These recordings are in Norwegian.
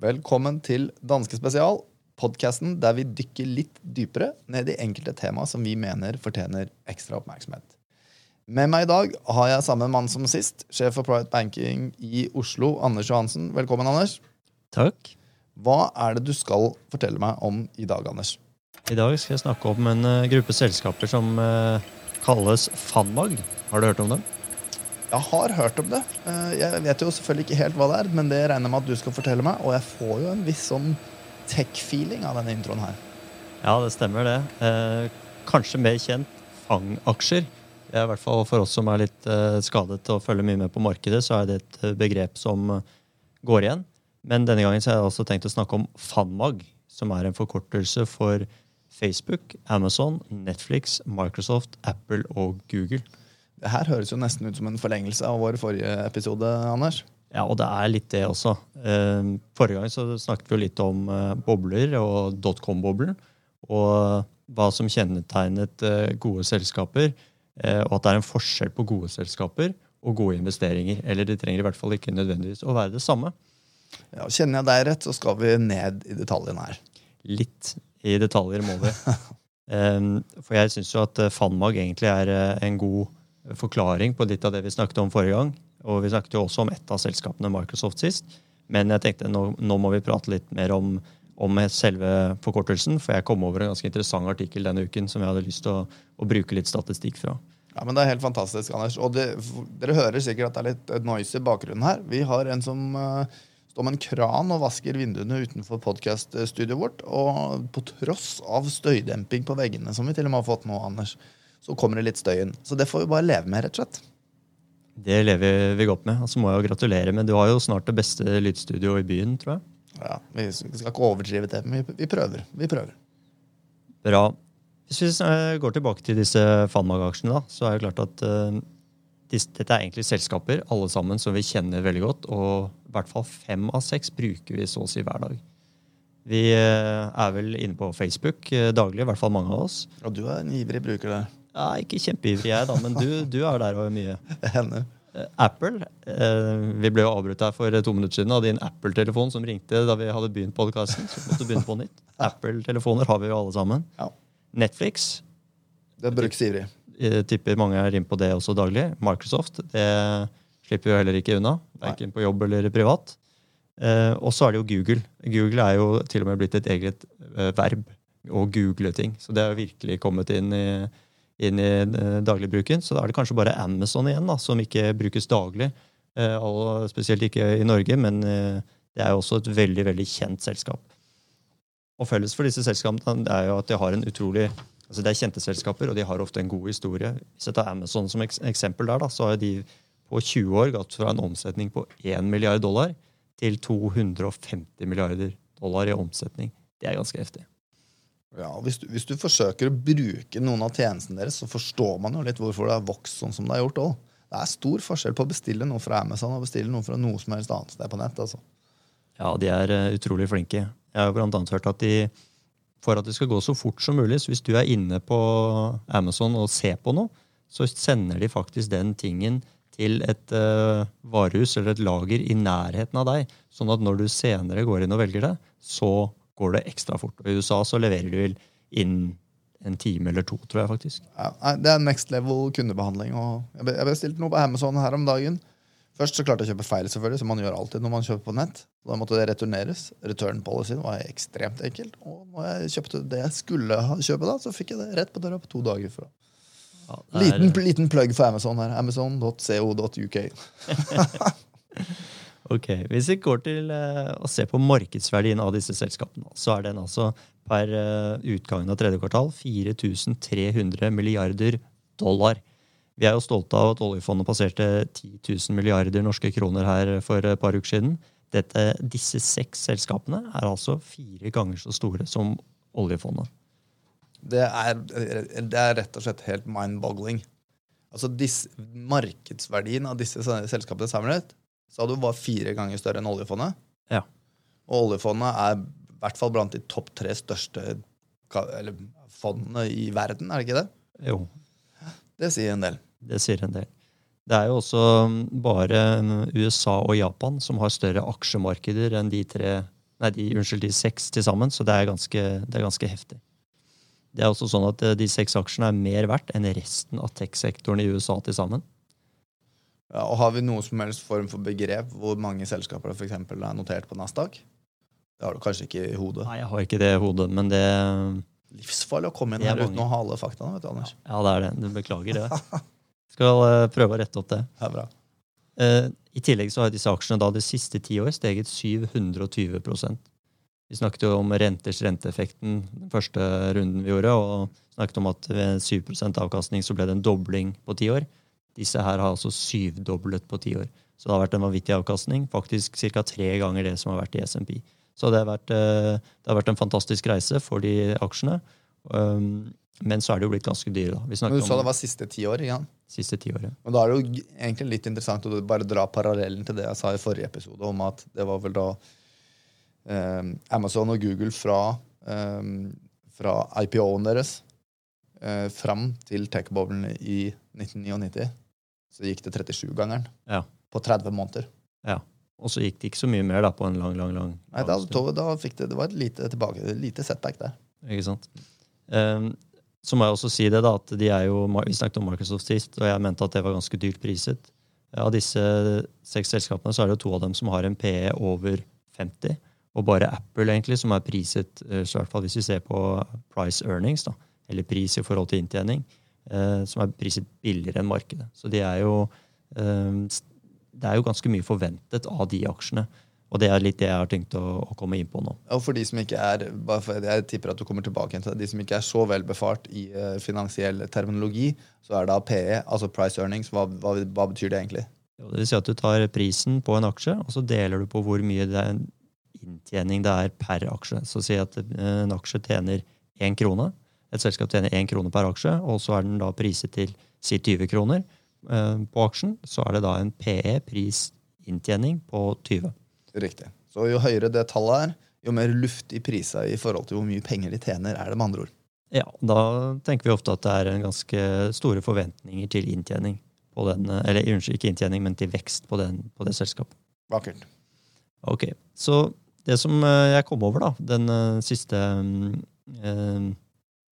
Velkommen til Danske Spesial, podkasten der vi dykker litt dypere ned i enkelte tema som vi mener fortjener ekstra oppmerksomhet. Med meg i dag har jeg samme mann som sist, sjef for Private Banking i Oslo, Anders Johansen. Velkommen, Anders. Takk. Hva er det du skal fortelle meg om i dag, Anders? I dag skal jeg snakke om en eh, gruppe selskaper som eh, kalles Fanmag. Har du hørt om dem? Jeg har hørt om det. Eh, Jeg vet jo selvfølgelig ikke helt hva det er, men det regner jeg med at du skal fortelle meg, og jeg får jo en viss sånn tech-feeling av denne introen her. Ja, det stemmer det. Eh, kanskje mer kjent Fang-aksjer. Er i hvert fall For oss som er litt eh, skadet og følger mye med på markedet, så er det et eh, begrep som går igjen. Men denne gangen så har jeg også tenkt å snakke om Fanmag, som er en forkortelse for Facebook, Amazon, Netflix, Microsoft, Apple og Google. Det her høres jo nesten ut som en forlengelse av vår forrige episode, Anders. Ja, og det er litt det også. Eh, Forrige gang så snakket vi litt om eh, bobler og dotcom-boblen. Og hva som kjennetegnet eh, gode selskaper. Og at det er en forskjell på gode selskaper og gode investeringer. Eller det trenger i hvert fall ikke nødvendigvis å være det samme. Ja, kjenner jeg deg rett, så skal vi ned i detaljene her. Litt i detaljer må vi. For jeg syns jo at Fanmag egentlig er en god forklaring på litt av det vi snakket om forrige gang. Og vi snakket jo også om ett av selskapene, Microsoft, sist. Men jeg tenkte nå, nå må vi prate litt mer om, om selve forkortelsen. For jeg kom over en ganske interessant artikkel denne uken som jeg hadde lyst til å, å bruke litt statistikk fra. Ja, men Det er helt fantastisk, Anders. Og det, Dere hører sikkert at det er litt eh, noise i bakgrunnen her. Vi har en som uh, står med en kran og vasker vinduene utenfor podkaststudioet vårt. Og på tross av støydemping på veggene, som vi til og med har fått nå, Anders, så kommer det litt støy inn. Så det får vi bare leve med, rett og slett. Det lever vi godt med. Og så må jeg jo gratulere, men du har jo snart det beste lydstudioet i byen, tror jeg. Ja, Vi skal ikke overdrive det, men vi, vi prøver. Vi prøver. Bra. Hvis vi eh, går tilbake til disse Fanmag-aksjene, da, så er det klart at uh, disse, dette er egentlig selskaper alle sammen som vi kjenner veldig godt. Og i hvert fall fem av seks bruker vi så å si hver dag. Vi uh, er vel inne på Facebook uh, daglig, i hvert fall mange av oss. Og du er en ivrig bruker der. Ja, ikke kjempeivrig jeg, da, men du, du er der og mye. Hender. Eh, Apple. Eh, vi ble jo avbrutt her for to minutter siden av din Apple-telefon som ringte da vi hadde begynt podkasten. Så måtte begynne på nytt. Apple-telefoner har vi jo alle sammen. Ja. Netflix. Det brukes ivrig. Tipper mange er inne på det også daglig. Microsoft. Det slipper vi heller ikke unna. Verken på jobb eller privat. Eh, og så er det jo Google. Google er jo til og med blitt et eget eh, verb. Å google ting. Så det har virkelig kommet inn i, inn i eh, dagligbruken. Så da er det kanskje bare Amazon igjen, da, som ikke brukes daglig. Eh, og spesielt ikke i Norge, men eh, det er jo også et veldig, veldig kjent selskap. Og felles for disse selskapene er jo at de har en utrolig altså Det er kjente selskaper, og de har ofte en god historie. Hvis jeg tar Amazon som eksempel, der, da, så har de på 20 år gått fra en omsetning på 1 milliard dollar til 250 milliarder dollar i omsetning. Det er ganske heftig. Ja, hvis du, hvis du forsøker å bruke noen av tjenestene deres, så forstår man jo litt hvorfor det har vokst sånn som det har gjort òg. Det er stor forskjell på å bestille noe fra Amazon og bestille noe fra noe som helst annet sted på nett. altså. Ja, de er eh, utrolig flinke. Jeg har annet hørt at de for at det skal gå så fort som mulig, så hvis du er inne på Amazon og ser på noe, så sender de faktisk den tingen til et uh, varehus eller et lager i nærheten av deg. Sånn at når du senere går inn og velger det, så går det ekstra fort. Og I USA så leverer de vel innen en time eller to, tror jeg faktisk. Ja, det er next level kundebehandling. Jeg bestilte noe på Amazon her om dagen. Først så klarte jeg å kjøpe feil, selvfølgelig, som man gjør alltid når man kjøper på nett. Da måtte det returneres. Return policyen var ekstremt enkelt. Og når jeg kjøpte det jeg skulle kjøpe, da, så fikk jeg det rett på døra på to dager. fra. Ja, er- Liten, liten plugg for Amazon her. Amazon.co.uk. Ok, Hvis vi går til eh, å se på markedsverdien av disse selskapene, så er den altså per eh, utgangen av tredje kvartal 4300 milliarder dollar. Vi er jo stolte av at oljefondet passerte 10 000 milliarder norske kroner her for et par uker siden. Dette, disse seks selskapene er altså fire ganger så store som oljefondet. Det er, det er rett og slett helt mind-boggling. Altså Markedsverdien av disse selskapene samlet sa du var fire ganger større enn oljefondet. Ja. Og oljefondet er i hvert fall blant de topp tre største eller, fondene i verden, er det ikke det? Jo, Det sier en del. Det sier en del. Det er jo også bare USA og Japan som har større aksjemarkeder enn de tre Nei, de, unnskyld, de seks til sammen, så det er, ganske, det er ganske heftig. Det er også sånn at eh, de seks aksjene er mer verdt enn resten av tech-sektoren i USA til sammen. Ja, og Har vi noen som helst form for begrep hvor mange selskaper for eksempel, er notert på Nasdaq? Det har du kanskje ikke i hodet. Nei, jeg har ikke det i hodet, men det Livsfarlig å komme inn er her uten å ha alle faktaene. vet du, Anders. Ja, det er det. Du beklager det. Skal eh, prøve å rette opp det. Det er bra. Eh, I tillegg så har disse aksjene da de siste ti år steget 720% Vi snakket jo om renters renteeffekten den første runden vi gjorde, og snakket om at ved 7% avkastning så ble det en dobling på ti år. Disse her har altså syvdoblet på ti år. Så det har vært en vanvittig avkastning. Faktisk ca. tre ganger det som har vært i SMP. Så det har vært, eh, det har vært en fantastisk reise for de aksjene. Um, men så er det jo blitt ganske dyre, da. Vi Men Du sa det var siste ti år? Jan. Siste ti år, ja. Og da er det jo egentlig litt interessant å bare dra parallellen til det jeg sa i forrige episode, om at det var vel da eh, Amazon og Google fra, eh, fra IPO-en deres eh, fram til tech-boblen i 1999. Så gikk det 37-gangeren Ja. på 30 måneder. Ja. Og så gikk det ikke så mye mer da på en lang, lang, lang Nei, da, da, da fikk det, det var et lite, tilbake, et lite setback der. Ikke sant? Um, så må jeg også si det da, at de er jo, Vi snakket om Microsoft sist, og jeg mente at det var ganske dyrt priset. Av disse seks selskapene så er det jo to av dem som har en PE over 50. Og bare Apple, egentlig, som er priset, eh, så i hvert fall hvis vi ser på price earnings, da, eller pris i forhold til inntjening, som er priset billigere enn markedet. Så de er jo eh, Det er jo ganske mye forventet av de aksjene. Og det er litt det jeg har tenkt å, å komme inn på nå. Og for de som ikke er Jeg tipper at du kommer tilbake til de som ikke er så vel befart i uh, finansiell terminologi, så er da PE, altså price earnings, hva, hva, hva betyr det egentlig? Jo, Det vil si at du tar prisen på en aksje, og så deler du på hvor mye det er inntjening det er per aksje. Så si at eh, en aksje tjener én krone. Et selskap tjener én krone per aksje, og så er den da priset til si 20 kroner eh, på aksjen. Så er det da en PE, prisinntjening, på 20. Riktig. Så jo høyere det tallet er, jo mer luft i prisa i forhold til hvor mye penger de tjener, er det med andre ord. Ja, Da tenker vi ofte at det er en ganske store forventninger til inntjening. På den, eller unnskyld, ikke inntjening, men til vekst på, den, på det selskapet. Vakkert. Ok, Så det som eh, jeg kom over da, den eh, siste eh,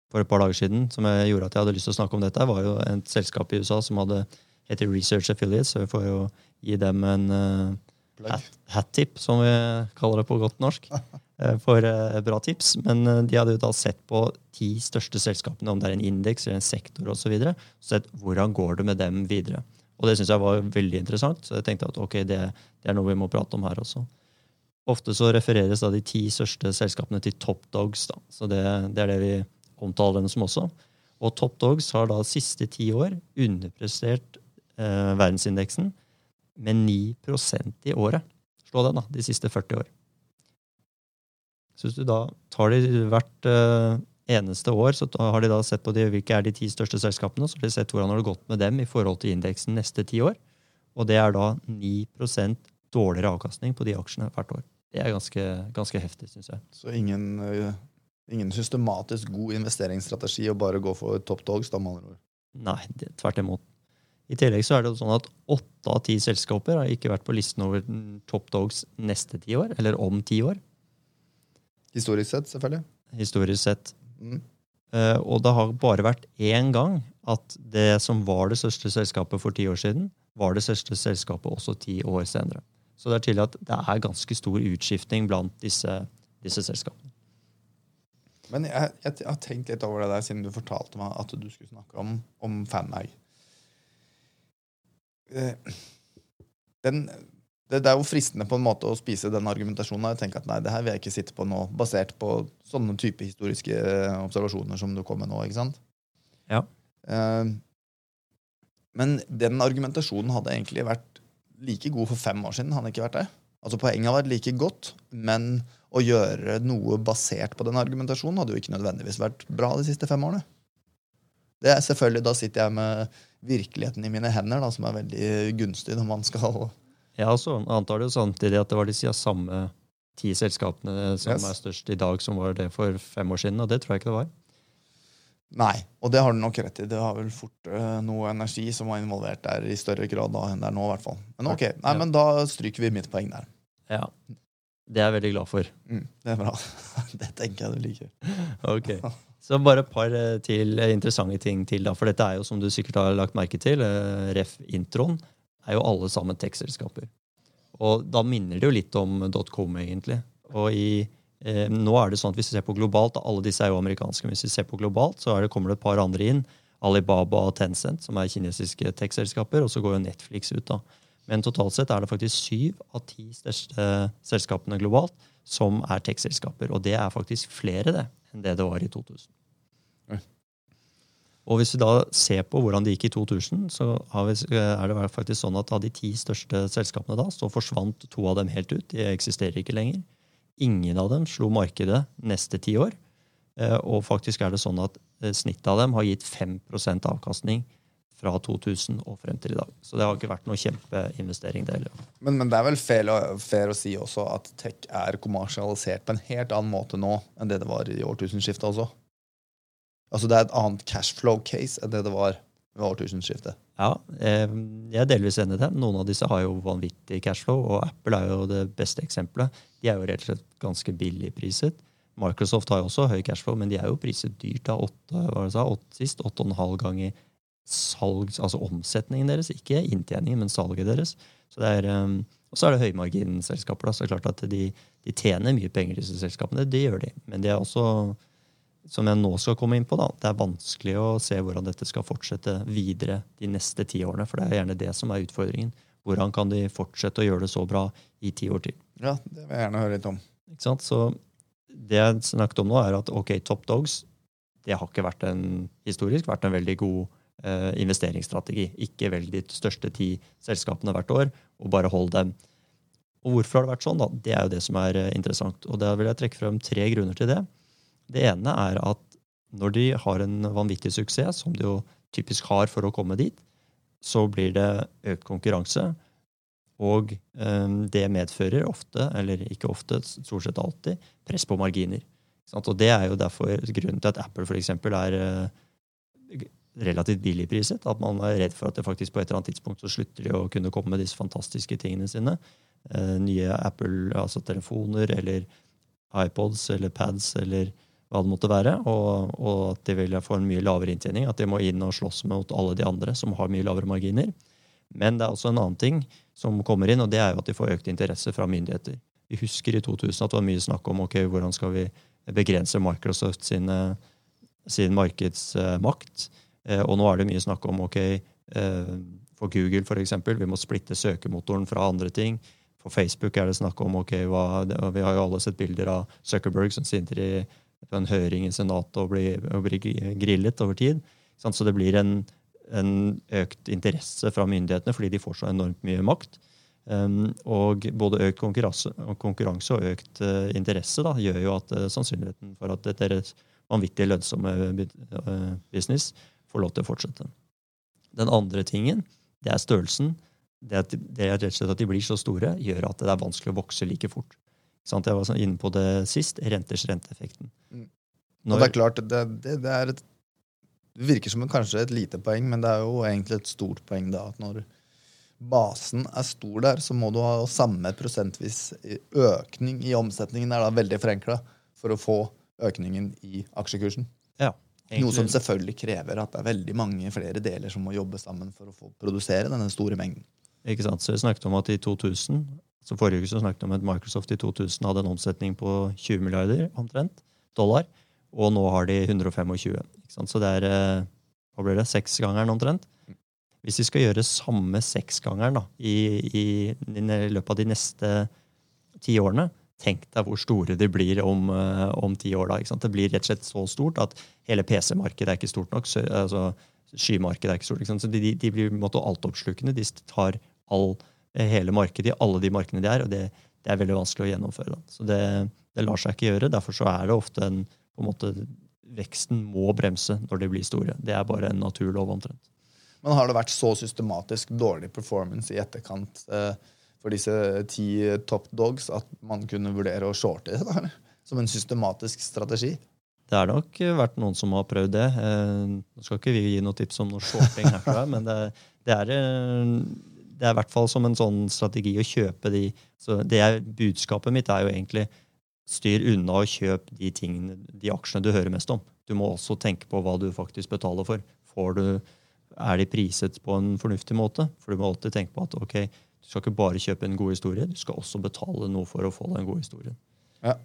For et par dager siden, som jeg gjorde at jeg hadde lyst til å snakke om dette, var jo et selskap i USA som hadde heter Research Affiliates. Så vi får jo gi dem en uh, Plugg. hat, hat tip, som vi kaller det på godt norsk, eh, for uh, bra tips. Men uh, de hadde jo da sett på ti største selskapene, om det er en indeks eller en sektor osv. Sett hvordan går det med dem videre. Og det syns jeg var veldig interessant, så jeg tenkte at ok, det, det er noe vi må prate om her også. Ofte så refereres da de ti største selskapene til top dogs. da, Så det, det er det vi omtaler dem som også. Og top dogs har da siste ti år underprestert eh, verdensindeksen med 9% i året. Slå den, da. De siste 40 år. Så hvis du da tar de hvert eh, eneste år, så har de da sett på de, hvilke er de ti største selskapene, så har de sett hvordan har det gått med dem i forhold til indeksen neste ti år. Og det er da 9% dårligere avkastning på de aksjene hvert år. Det er ganske, ganske heftig, syns jeg. Så ingen, eh, ingen systematisk god investeringsstrategi å bare gå for top dogs, da, med andre ord. Nei, det, tvert imot. I tillegg så er det sånn at åtte av ti selskaper har ikke vært på listen over top dogs neste ti år, eller om ti år, Historisk sett, selvfølgelig. historisk sett. Mm. Uh, og det har bare vært én gang at det som var det største selskapet for ti år siden, var det største selskapet også ti år senere. Så det er tydelig at det er ganske stor utskiftning blant disse, disse selskapene. Men jeg, jeg, jeg har tenkt litt over det der siden du fortalte meg at du skulle snakke om, om fanmag. Eh, Den, det, det er jo fristende på en måte å spise den argumentasjonen og tenke at nei, det her vil jeg ikke sitte på nå, basert på sånne type historiske eh, observasjoner som du kom med nå. ikke sant? Ja. Eh, Men den argumentasjonen hadde egentlig vært like god for fem år siden. hadde ikke vært det? Altså Poenget har vært like godt, men å gjøre noe basert på den argumentasjonen hadde jo ikke nødvendigvis vært bra de siste fem årene. Det er selvfølgelig, Da sitter jeg med virkeligheten i mine hender, da, som er veldig gunstig når man skal Ja, så antar du samtidig at det var de siden samme ti selskapene som Yes. er størst i dag, som var det for fem år siden. Og det tror jeg ikke det var. Nei, og det har du nok rett i. Det har vel fort uh, noe energi som var involvert der i større grad da enn det er nå. i hvert fall. Men ok, nei, Ja. men da stryker vi mitt poeng der. Ja. Det er jeg veldig glad for. Mm, det er bra. Det tenker jeg du liker. Ok. Så bare et par eh, til interessante ting til. da, For dette er jo, som du sikkert har lagt merke til, eh, ref. introen, er jo alle sammen tekstselskaper. Og da minner det jo litt om .com, egentlig. Og i, eh, nå er det sånn at hvis vi ser på globalt, alle disse er jo amerikanske, men hvis vi ser på globalt, så er det, kommer det et par andre inn. Alibaba og Tencent, som er kinesiske tech-selskaper, og så går jo Netflix ut. da. Men totalt sett er det faktisk syv av ti største selskapene globalt som er tech-selskaper. Og det er faktisk flere det enn det det var i 2000. Oi. Og hvis vi da ser på hvordan det gikk i 2000, så har vi, er det faktisk sånn at av de ti største selskapene da, så forsvant to av dem helt ut. De eksisterer ikke lenger. Ingen av dem slo markedet neste ti år. Eh, Og faktisk er det sånn at eh, snittet av dem har gitt 5% avkastning fra 2000 og frem til i dag. Så det har ikke vært noe kjempeinvestering, det heller. Men, men det er vel fair, fair å si også at tech er kommersialisert på en helt annen måte nå enn det det var i årtusenskiftet også. Altså Det er et annet cashflow-case enn det det var ved årtusenskiftet. Ja, eh, jeg er delvis enig i det. Noen av disse har jo vanvittig cashflow, og Apple er jo det beste eksempelet. De er jo rett og slett ganske billig priset. Microsoft har jo også høy cashflow, men de er jo priset dyrt av åtte, hva det sa, åtte sist, åtte og en halv ganger salg, altså omsetningen deres. Ikke inntjeningen, men salget deres. Så det er, um, og så er det høymarginselskaper. da, så det er klart at de, de tjener mye penger, disse selskapene. Det gjør de. Men de er også, som jeg nå skal komme inn på, da, det er vanskelig å se hvordan dette skal fortsette videre de neste ti årene. For det er gjerne det som er utfordringen. Hvordan kan de fortsette å gjøre det så bra i ti år til? Ja, Det vil jeg gjerne høre litt om. Ikke sant? Så det jeg snakket om nå, er at ok, Top Dogs det har ikke vært en, historisk vært en veldig god eh, investeringsstrategi. Ikke velg de største ti selskapene hvert år, og bare hold dem. Og hvorfor har det vært sånn? da? Det er jo det som er eh, interessant. Og da vil jeg trekke frem tre grunner til det. Det ene er at når de har en vanvittig suksess, som de jo typisk har for å komme dit, så blir det økt konkurranse. Og eh, det medfører ofte, eller ikke ofte, stort sett alltid, press på marginer. Og det er jo derfor grunnen til at Apple for eksempel, er eh, relativt billigpriset. At man er redd for at det faktisk på et eller annet tidspunkt så slutter de å kunne komme med disse fantastiske tingene sine. Eh, nye Apple, altså telefoner eller iPods eller pads eller hva det måtte være. Og, og at de vil få en mye lavere inntjening. At de må inn og slåss mot alle de andre som har mye lavere marginer. Men det er også en annen ting som kommer inn, og det er jo at de får økt interesse fra myndigheter. Vi husker i 2000 at det var mye snakk om ok, hvordan skal vi begrense Microsoft sine, sin markedsmakt. Eh, og nå er det mye snakk om ok, eh, for Google eksempel, vi må splitte søkemotoren fra andre ting. For Facebook er det snakk om ok, hva, Vi har jo alle sett bilder av Zuckerberg som sitter i, på en høring i Senatet og blir, og bli grillet over tid. Så det blir en, en økt interesse fra myndighetene fordi de får så enormt mye makt. Um, og både økt konkurranse, konkurranse og økt uh, interesse da, gjør jo at uh, sannsynligheten for at dette deres vanvittig lønnsomme uh, business får lov til å fortsette. Den andre tingen det er størrelsen. Det, at, det er at de blir så store, gjør at det er vanskelig å vokse like fort. Sant? Jeg var sånn inne på det sist. Renters renteeffekten. Når... Og det er klart, det, det, det, er et, det virker som en, kanskje et lite poeng, men det er jo egentlig et stort poeng da, at når basen er stor der, så må du ha samme prosentvis økning i omsetningen. er da veldig forenkla for å få økningen i aksjekursen. Ja, Noe som selvfølgelig krever at det er veldig mange flere deler som må jobbe sammen for å få produsere denne store mengden. Ikke sant? Så vi snakket om at i 2000, så Forrige uke så snakket vi om at Microsoft i 2000 hadde en omsetning på 20 milliarder omtrent, dollar, og nå har de 125. Ikke sant? Så det er eh, hva blir det, seksgangeren omtrent. Hvis vi skal gjøre samme seksgangeren da, i, i, i løpet av de neste ti årene, tenk deg hvor store de blir om, uh, om ti år. da, ikke sant? Det blir rett og slett så stort at hele PC-markedet er ikke stort nok. Så, altså, Skymarkedet er ikke stort. Ikke sant? Så de, de blir altoppslukende. De tar all, hele markedet i alle de markedene de er, og det, det er veldig vanskelig å gjennomføre. Da. Så det, det, lar seg ikke gjøre. Derfor så er det ofte en på en måte, Veksten må bremse når de blir store. Det er bare en naturlov omtrent. Men har det vært så systematisk dårlig performance i etterkant eh, for disse ti top dogs at man kunne vurdere å shorte det? da? Som en systematisk strategi? Det har nok vært noen som har prøvd det. Eh, nå skal ikke vi gi noe tips om noe shorting her, men det, det, er, eh, det er i hvert fall som en sånn strategi å kjøpe de. Så det er, budskapet mitt er jo egentlig styr unna og kjøp de tingene, de aksjene du hører mest om. Du må også tenke på hva du faktisk betaler for. Du, er de priset på en fornuftig måte? For du må alltid tenke på at ok, du skal ikke bare kjøpe en god historie, du skal også betale noe for å få deg en god historie. Ja.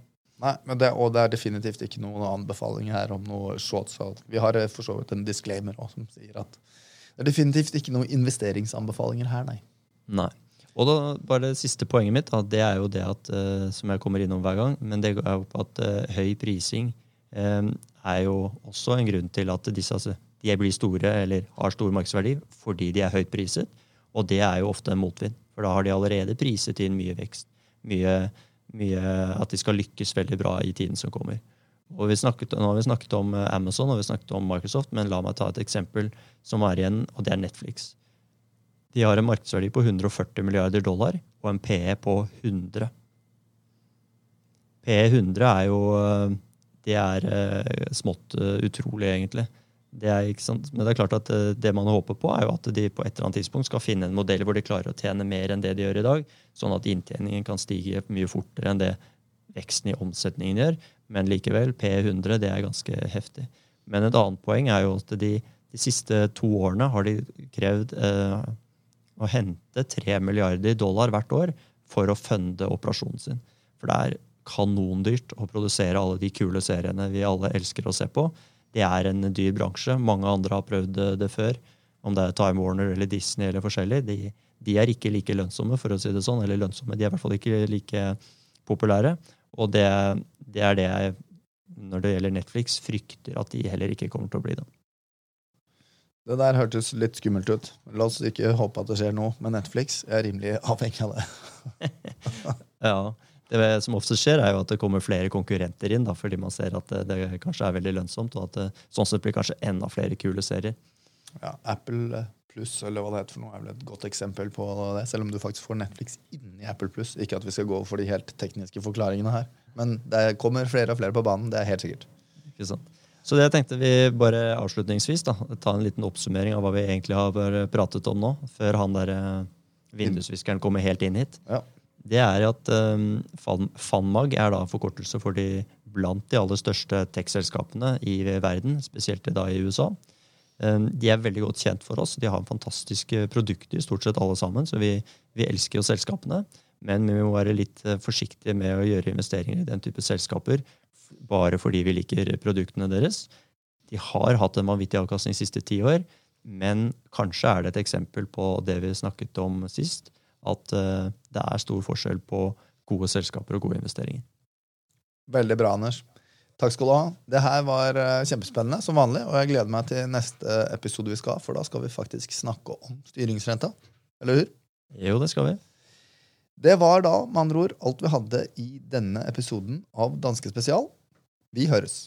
Nei, det, Og det er definitivt ikke noen anbefaling her om noe shortsalg. Vi har eh, for så vidt en disclaimer også, som sier at det er definitivt ikke noen investeringsanbefalinger her, nei. Nei. Og da, bare det siste poenget mitt, da, det er jo det at, uh, som jeg kommer innom hver gang, men det er jo på at uh, høy prising um, er jo også en grunn til at disse altså, de blir store eller har stor markedsverdi fordi de er høyt priset. Og det er jo ofte en motvind, for da har de allerede priset inn mye vekst. Mye, mye At de skal lykkes veldig bra i tiden som kommer. Og snakket, nå har vi snakket om Amazon og vi snakket om Microsoft, men la meg ta et eksempel som er igjen, og det er Netflix. De har en markedsverdi på 140 milliarder dollar og en PE på 100. PE 100 er jo Det er eh, smått eh, utrolig, egentlig. Det er, ikke sant? Men det er klart at eh, det man håper på, er jo at de på et eller annet tidspunkt skal finne en modell hvor de klarer å tjene mer enn det de gjør i dag, sånn at inntjeningen kan stige mye fortere enn det veksten i omsetningen gjør. Men likevel, P100 det er ganske heftig. Men et annet poeng er jo at de, de siste to årene har de krevd eh, å hente 3 milliarder dollar hvert år for å funde operasjonen sin. For det er kanondyrt å produsere alle de kule seriene vi alle elsker å se på. Det er en dyr bransje. Mange andre har prøvd det før. Om det er Time Warner eller Disney eller forskjellig. De, de er ikke like lønnsomme, for å si det sånn. Eller lønnsomme, de er i hvert fall ikke like populære. Og det, det er det jeg, når det gjelder Netflix, frykter at de heller ikke kommer til å bli det. Det der hørtes litt skummelt ut. La oss ikke håpe at det skjer noe med Netflix. Jeg er rimelig avhengig av det. ja. Det som ofte skjer, er jo at det kommer flere konkurrenter inn, da, fordi man ser at det, det, kanskje er veldig lønnsomt, og at det sånn sett blir kanskje enda flere kule serier. Ja, Apple Pluss, eller hva det heter for noe, er vel et godt eksempel på det. Selv om du faktisk får Netflix inni Apple Pluss. Ikke at vi skal gå for de helt tekniske forklaringene her. Men det kommer flere og flere på banen. Det er helt sikkert. Ikke sant. Så det tenkte vi bare avslutningsvis da, ta en liten oppsummering av hva vi egentlig har pratet om nå, før han der eh, vindusviskeren kommer helt inn hit. Ja. Det er at um, FANMAG er da forkortelse for de blant de aller største tech-selskapene i verden, spesielt da i USA. Um, de er veldig godt kjent for oss. De har fantastiske produkter, stort sett alle sammen, så vi, vi elsker jo selskapene. Men vi må være litt eh, forsiktige med å gjøre investeringer i den type selskaper bare fordi vi liker produktene deres. De har hatt en vanvittig avkastning de siste ti år, men kanskje er det et eksempel på det vi snakket om sist, at uh, det er stor forskjell på gode selskaper og gode investeringer. Veldig bra, Anders. Takk skal du ha. Det her var uh, kjempespennende, som vanlig, og jeg gleder meg til neste episode vi skal ha, for da skal vi faktisk snakke om styringsrenta. Eller hur? Jo, det skal vi. Det var da, med andre ord, alt vi hadde i denne episoden av Danske Spesial. Vi høres.